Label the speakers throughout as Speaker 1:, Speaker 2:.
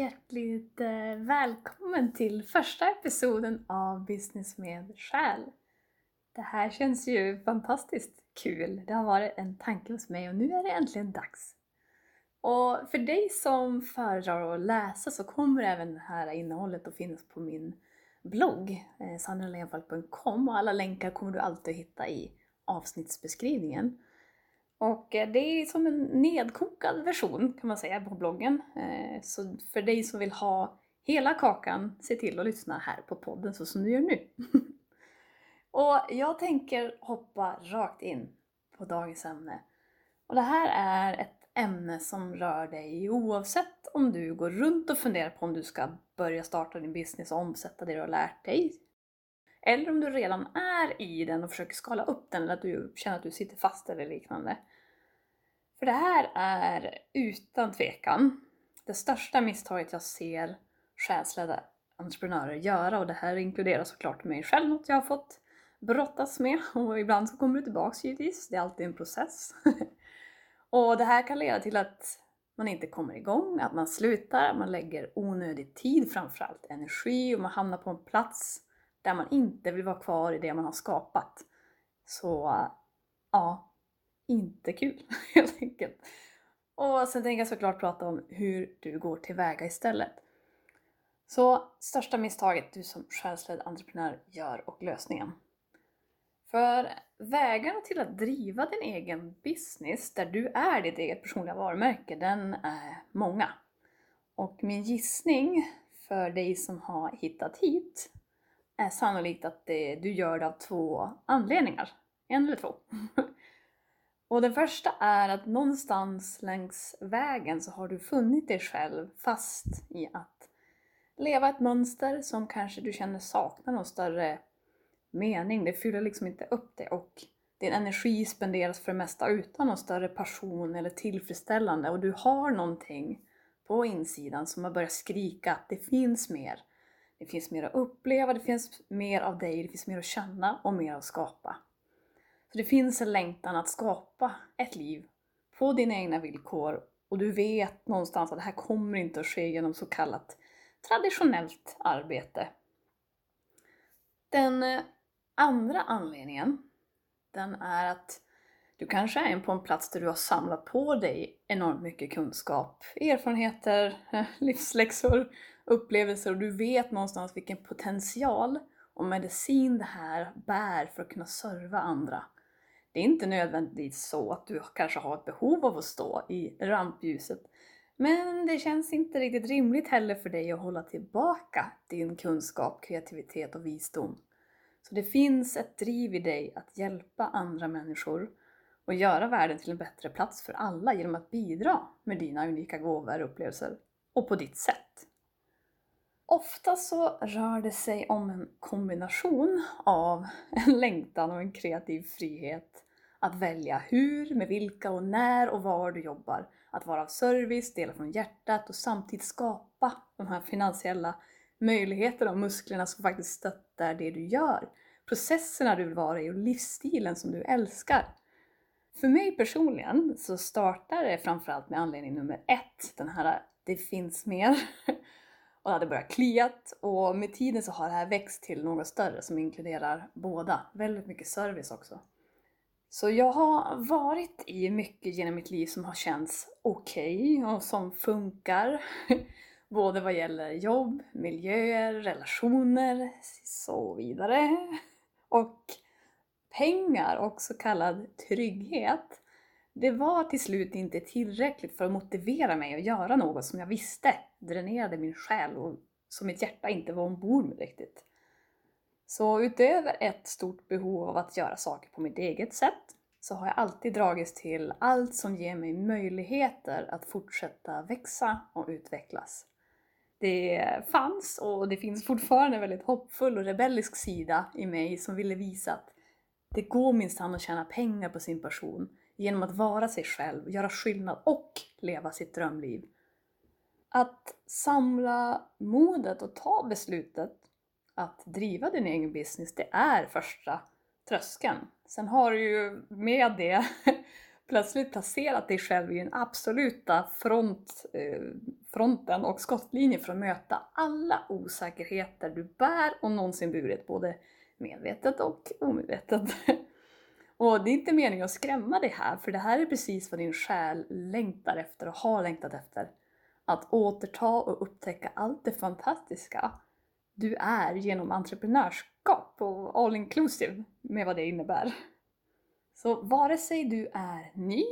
Speaker 1: Hjärtligt eh, välkommen till första episoden av Business med själ. Det här känns ju fantastiskt kul. Det har varit en tanke hos mig och nu är det äntligen dags. Och för dig som föredrar att läsa så kommer även det här innehållet att finnas på min blogg, eh, sandralenfalk.com och alla länkar kommer du alltid hitta i avsnittsbeskrivningen. Och eh, det är som en nedkokad version kan man säga på bloggen. Eh, så för dig som vill ha hela kakan, se till att lyssna här på podden så som du gör nu. Och jag tänker hoppa rakt in på dagens ämne. Och det här är ett ämne som rör dig oavsett om du går runt och funderar på om du ska börja starta din business och omsätta det du har lärt dig. Eller om du redan är i den och försöker skala upp den eller att du känner att du sitter fast eller liknande. För det här är utan tvekan det största misstaget jag ser själsledda entreprenörer göra och det här inkluderar såklart mig själv, något jag har fått brottas med och ibland så kommer det tillbaks givetvis, det är alltid en process. och det här kan leda till att man inte kommer igång, att man slutar, man lägger onödig tid, framförallt energi och man hamnar på en plats där man inte vill vara kvar i det man har skapat. Så ja, inte kul helt enkelt. Och sen tänker jag såklart prata om hur du går tillväga istället. Så största misstaget du som själsledd entreprenör gör och lösningen. För vägarna till att driva din egen business där du är ditt eget personliga varumärke, den är många. Och min gissning för dig som har hittat hit är sannolikt att det, du gör det av två anledningar. En eller två. Och den första är att någonstans längs vägen så har du funnit dig själv fast i att leva ett mönster som kanske du känner saknar någon större mening. Det fyller liksom inte upp det och din energi spenderas för det mesta utan någon större passion eller tillfredsställande och du har någonting på insidan som har börjat skrika att det finns mer. Det finns mer att uppleva, det finns mer av dig, det finns mer att känna och mer att skapa. För det finns en längtan att skapa ett liv på dina egna villkor och du vet någonstans att det här kommer inte att ske genom så kallat traditionellt arbete. Den eh, andra anledningen, den är att du kanske är på en plats där du har samlat på dig enormt mycket kunskap, erfarenheter, livsläxor, upplevelser och du vet någonstans vilken potential och medicin det här bär för att kunna serva andra. Det är inte nödvändigtvis så att du kanske har ett behov av att stå i rampljuset. Men det känns inte riktigt rimligt heller för dig att hålla tillbaka din kunskap, kreativitet och visdom. Så det finns ett driv i dig att hjälpa andra människor och göra världen till en bättre plats för alla genom att bidra med dina unika gåvor och upplevelser och på ditt sätt. Ofta så rör det sig om en kombination av en längtan och en kreativ frihet att välja hur, med vilka och när och var du jobbar. Att vara av service, dela från hjärtat och samtidigt skapa de här finansiella möjligheterna och musklerna som faktiskt stöttar det du gör. Processerna du vill vara i och livsstilen som du älskar. För mig personligen så startar det framförallt med anledning nummer ett, den här det finns mer. Och det hade börjat kliat och med tiden så har det här växt till något större som inkluderar båda. Väldigt mycket service också. Så jag har varit i mycket genom mitt liv som har känts okej okay och som funkar. Både vad gäller jobb, miljöer, relationer, så vidare. Och pengar och så kallad trygghet. Det var till slut inte tillräckligt för att motivera mig att göra något som jag visste dränerade min själ och som mitt hjärta inte var ombord med riktigt. Så utöver ett stort behov av att göra saker på mitt eget sätt så har jag alltid dragits till allt som ger mig möjligheter att fortsätta växa och utvecklas. Det fanns och det finns fortfarande en väldigt hoppfull och rebellisk sida i mig som ville visa att det går minsann att tjäna pengar på sin person genom att vara sig själv, göra skillnad och leva sitt drömliv. Att samla modet och ta beslutet att driva din egen business, det är första tröskeln. Sen har du ju med det plötsligt placerat dig själv i den absoluta front, eh, fronten och skottlinjen för att möta alla osäkerheter du bär och någonsin burit, både medvetet och omedvetet. Och det är inte meningen att skrämma dig här, för det här är precis vad din själ längtar efter och har längtat efter. Att återta och upptäcka allt det fantastiska du är genom entreprenörskap och all inclusive med vad det innebär. Så vare sig du är ny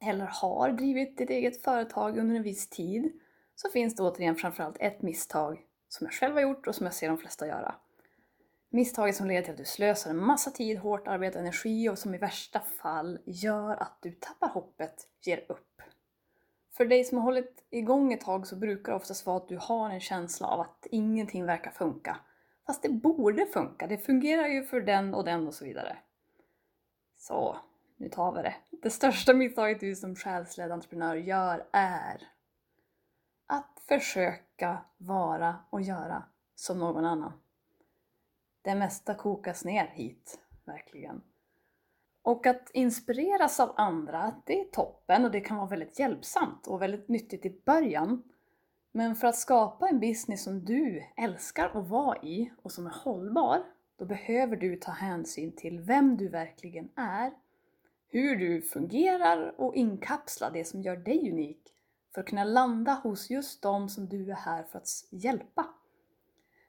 Speaker 1: eller har drivit ditt eget företag under en viss tid så finns det återigen framförallt ett misstag som jag själv har gjort och som jag ser de flesta göra. Misstaget som leder till att du slösar en massa tid, hårt arbete, och energi och som i värsta fall gör att du tappar hoppet, ger upp. För dig som har hållit igång ett tag så brukar det oftast vara att du har en känsla av att ingenting verkar funka. Fast det borde funka, det fungerar ju för den och den och så vidare. Så, nu tar vi det. Det största misstaget du som själsledd entreprenör gör är att försöka vara och göra som någon annan. Det mesta kokas ner hit, verkligen. Och att inspireras av andra, det är toppen och det kan vara väldigt hjälpsamt och väldigt nyttigt i början. Men för att skapa en business som du älskar att vara i och som är hållbar, då behöver du ta hänsyn till vem du verkligen är, hur du fungerar och inkapsla det som gör dig unik för att kunna landa hos just dem som du är här för att hjälpa.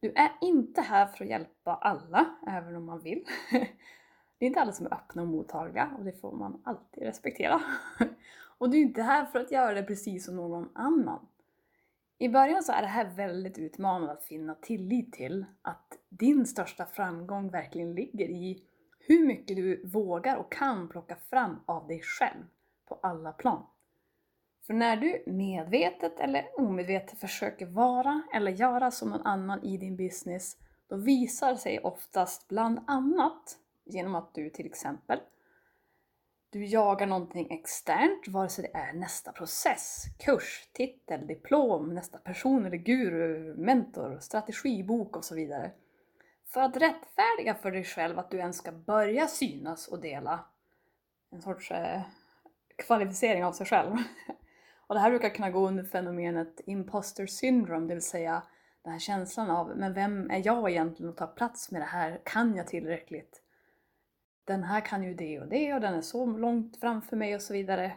Speaker 1: Du är inte här för att hjälpa alla, även om man vill. Det är inte alla som är öppna och mottagliga och det får man alltid respektera. Och du är inte här för att göra det precis som någon annan. I början så är det här väldigt utmanande att finna tillit till att din största framgång verkligen ligger i hur mycket du vågar och kan plocka fram av dig själv på alla plan. För när du medvetet eller omedvetet försöker vara eller göra som någon annan i din business, då visar sig oftast bland annat genom att du till exempel du jagar någonting externt, vare sig det är nästa process, kurs, titel, diplom, nästa person eller guru, mentor, strategibok och så vidare. För att rättfärdiga för dig själv att du ens ska börja synas och dela en sorts eh, kvalificering av sig själv. Och det här brukar kunna gå under fenomenet imposter syndrome, det vill säga den här känslan av men vem är jag egentligen att ta plats med det här? Kan jag tillräckligt? Den här kan ju det och det och den är så långt framför mig och så vidare.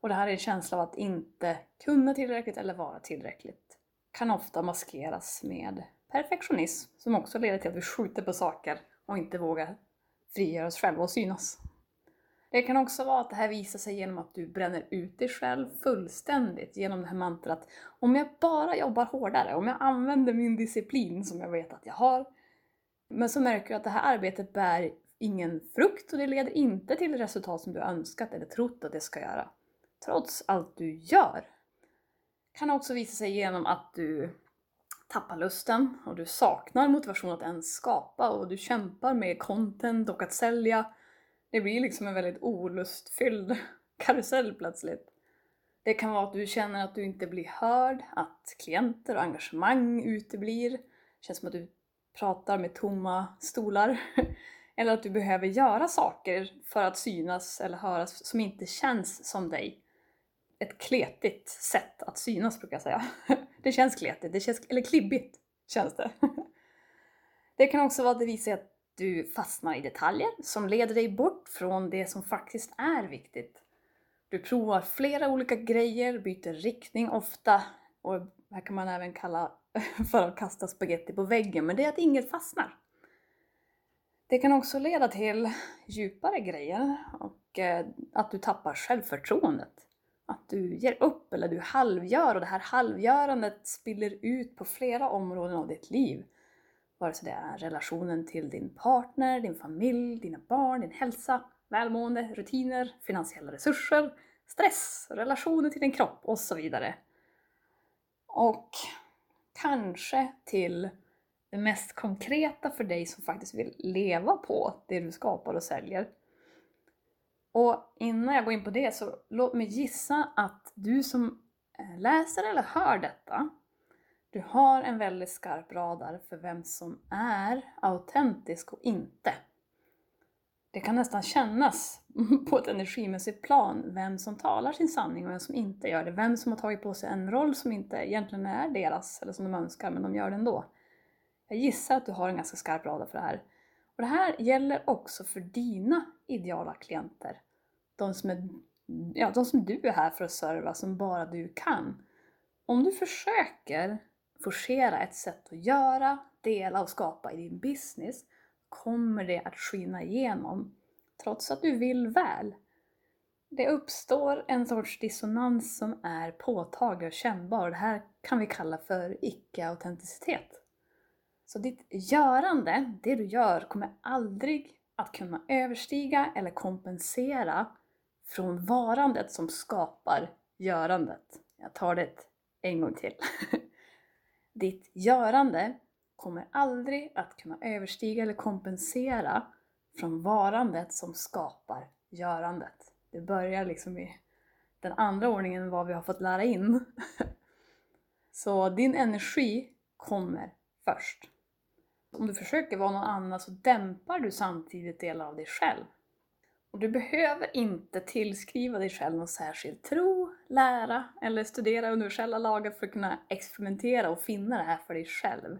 Speaker 1: Och det här är en känsla av att inte kunna tillräckligt eller vara tillräckligt. Kan ofta maskeras med perfektionism som också leder till att vi skjuter på saker och inte vågar frigöra oss själva och synas. Det kan också vara att det här visar sig genom att du bränner ut dig själv fullständigt genom det här mantrat om jag bara jobbar hårdare, om jag använder min disciplin som jag vet att jag har, men så märker du att det här arbetet bär ingen frukt och det leder inte till resultat som du önskat eller trott att det ska göra. Trots allt du gör. Kan också visa sig genom att du tappar lusten och du saknar motivation att ens skapa och du kämpar med content och att sälja det blir liksom en väldigt olustfylld karusell plötsligt. Det kan vara att du känner att du inte blir hörd, att klienter och engagemang uteblir. Det känns som att du pratar med tomma stolar. Eller att du behöver göra saker för att synas eller höras som inte känns som dig. Ett kletigt sätt att synas brukar jag säga. Det känns kletigt, det känns, eller klibbigt känns det. Det kan också vara att det visar att du fastnar i detaljer som leder dig bort från det som faktiskt är viktigt. Du provar flera olika grejer, byter riktning ofta. och här kan man även kalla för att kasta spaghetti på väggen, men det är att inget fastnar. Det kan också leda till djupare grejer och eh, att du tappar självförtroendet. Att du ger upp eller du halvgör och det här halvgörandet spiller ut på flera områden av ditt liv. Vare sig det är relationen till din partner, din familj, dina barn, din hälsa, välmående, rutiner, finansiella resurser, stress, relationer till din kropp och så vidare. Och kanske till det mest konkreta för dig som faktiskt vill leva på det du skapar och säljer. Och innan jag går in på det så låt mig gissa att du som eh, läser eller hör detta, du har en väldigt skarp radar för vem som är autentisk och inte. Det kan nästan kännas på ett energimässigt plan vem som talar sin sanning och vem som inte gör det. Vem som har tagit på sig en roll som inte egentligen är deras, eller som de önskar, men de gör det ändå. Jag gissar att du har en ganska skarp radar för det här. Och det här gäller också för dina ideala klienter. De som, är, ja, de som du är här för att serva, som bara du kan. Om du försöker forcera ett sätt att göra, dela och skapa i din business kommer det att skina igenom, trots att du vill väl. Det uppstår en sorts dissonans som är påtaglig och kännbar. Det här kan vi kalla för icke-autenticitet. Så ditt görande, det du gör, kommer aldrig att kunna överstiga eller kompensera från varandet som skapar görandet. Jag tar det en gång till. Ditt görande kommer aldrig att kunna överstiga eller kompensera från varandet som skapar görandet. Det börjar liksom i den andra ordningen vad vi har fått lära in. Så din energi kommer först. Om du försöker vara någon annan så dämpar du samtidigt delar av dig själv. Och du behöver inte tillskriva dig själv någon särskild tro, lära eller studera universella lagar för att kunna experimentera och finna det här för dig själv.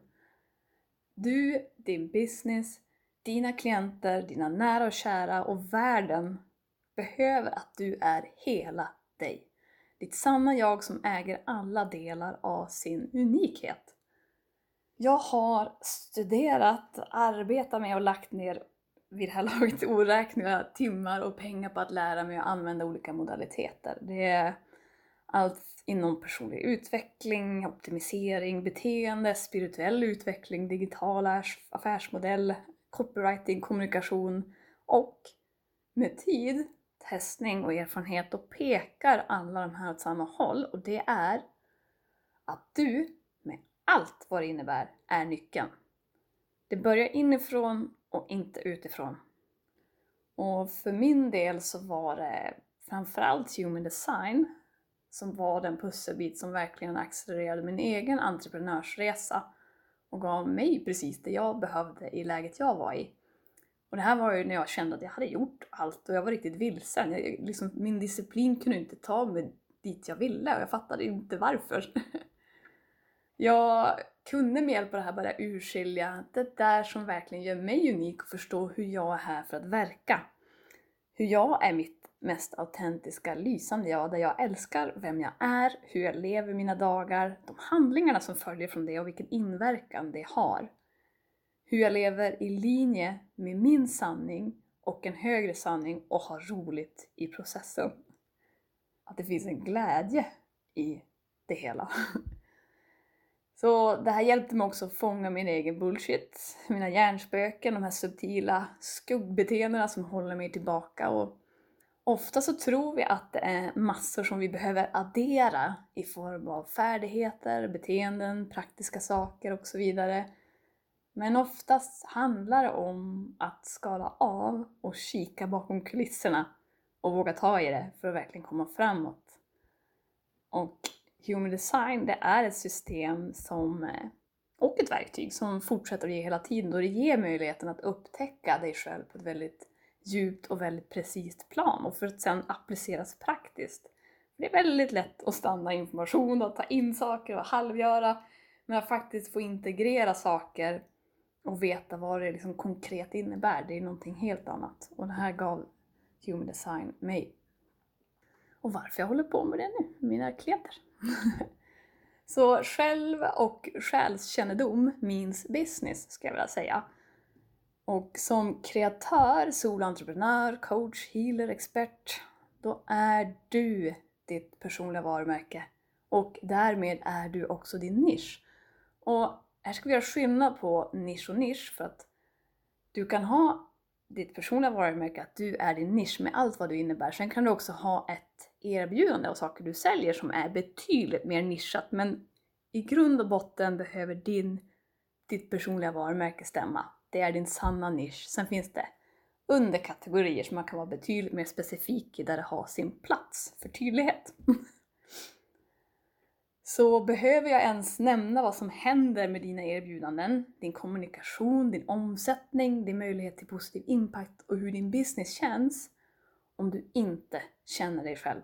Speaker 1: Du, din business, dina klienter, dina nära och kära och världen behöver att du är hela dig. Ditt sanna jag som äger alla delar av sin unikhet. Jag har studerat, arbetat med och lagt ner vid det här laget oräkneliga timmar och pengar på att lära mig att använda olika modaliteter. Det är allt inom personlig utveckling, optimisering, beteende, spirituell utveckling, digital affärsmodell, copywriting, kommunikation och med tid, testning och erfarenhet, då pekar alla de här åt samma håll och det är att du, allt vad det innebär, är nyckeln. Det börjar inifrån och inte utifrån. Och för min del så var det framförallt human design som var den pusselbit som verkligen accelererade min egen entreprenörsresa och gav mig precis det jag behövde i läget jag var i. Och det här var ju när jag kände att jag hade gjort allt och jag var riktigt vilsen. Jag, liksom, min disciplin kunde inte ta mig dit jag ville och jag fattade inte varför. jag kunde med hjälp av det här börja urskilja det där som verkligen gör mig unik och förstå hur jag är här för att verka. Hur jag är mitt mest autentiska, lysande jag, där jag älskar vem jag är, hur jag lever mina dagar, de handlingarna som följer från det och vilken inverkan det har. Hur jag lever i linje med min sanning och en högre sanning och har roligt i processen. Att det finns en glädje i det hela. Så det här hjälpte mig också att fånga min egen bullshit, mina hjärnspöken, de här subtila skuggbeteendena som håller mig tillbaka och Ofta så tror vi att det är massor som vi behöver addera i form av färdigheter, beteenden, praktiska saker och så vidare. Men oftast handlar det om att skala av och kika bakom kulisserna och våga ta i det för att verkligen komma framåt. Och Human Design, det är ett system som, eh, och ett verktyg som fortsätter att ge hela tiden och det ger möjligheten att upptäcka dig själv på ett väldigt djupt och väldigt precis plan och för att sen appliceras praktiskt. Det är väldigt lätt att stanna information och ta in saker och halvgöra, men att faktiskt få integrera saker och veta vad det liksom konkret innebär, det är någonting helt annat. Och det här gav Human Design mig. Och varför jag håller på med det nu, mina klienter. Så själv och själskännedom means business, ska jag vilja säga. Och som kreatör, solentreprenör, coach, healer, expert, då är du ditt personliga varumärke. Och därmed är du också din nisch. Och här ska vi göra skillnad på nisch och nisch för att du kan ha ditt personliga varumärke, att du är din nisch med allt vad du innebär. Sen kan du också ha ett erbjudande och saker du säljer som är betydligt mer nischat. Men i grund och botten behöver din, ditt personliga varumärke stämma. Det är din sanna nisch. Sen finns det underkategorier som man kan vara betydligt mer specifik i där det har sin plats för tydlighet. Så behöver jag ens nämna vad som händer med dina erbjudanden, din kommunikation, din omsättning, din möjlighet till positiv impact och hur din business känns om du inte känner dig själv.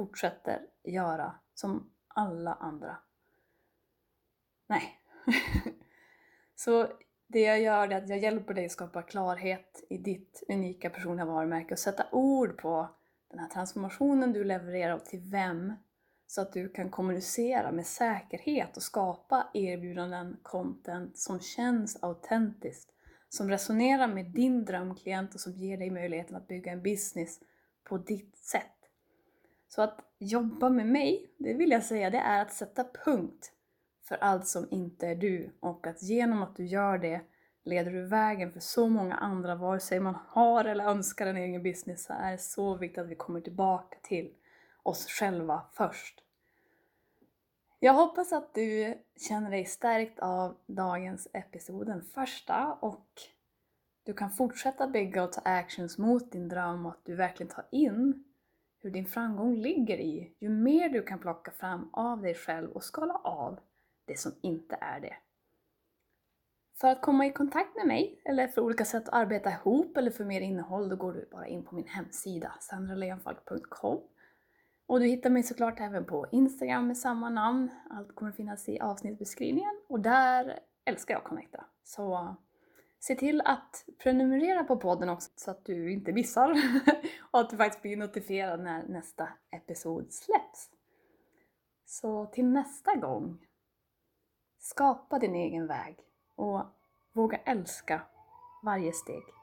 Speaker 1: Fortsätter göra som alla andra. Nej. Så det jag gör är att jag hjälper dig att skapa klarhet i ditt unika personliga varumärke och sätta ord på den här transformationen du levererar och till vem så att du kan kommunicera med säkerhet och skapa erbjudanden, content som känns autentiskt, som resonerar med din drömklient och som ger dig möjligheten att bygga en business på ditt sätt. Så att jobba med mig, det vill jag säga, det är att sätta punkt för allt som inte är du och att genom att du gör det leder du vägen för så många andra, vare sig man har eller önskar en egen business, så är det så viktigt att vi kommer tillbaka till oss själva först. Jag hoppas att du känner dig stärkt av dagens episod, den första, och du kan fortsätta bygga och ta actions mot din dröm och att du verkligen tar in hur din framgång ligger i ju mer du kan plocka fram av dig själv och skala av det som inte är det. För att komma i kontakt med mig, eller för olika sätt att arbeta ihop eller för mer innehåll, då går du bara in på min hemsida, sandraleonfalk.com. Och du hittar mig såklart även på Instagram med samma namn. Allt kommer finnas i avsnittsbeskrivningen och där älskar jag att connecta. Så se till att prenumerera på podden också så att du inte missar och att du faktiskt blir notifierad när nästa episod släpps. Så till nästa gång, skapa din egen väg och våga älska varje steg.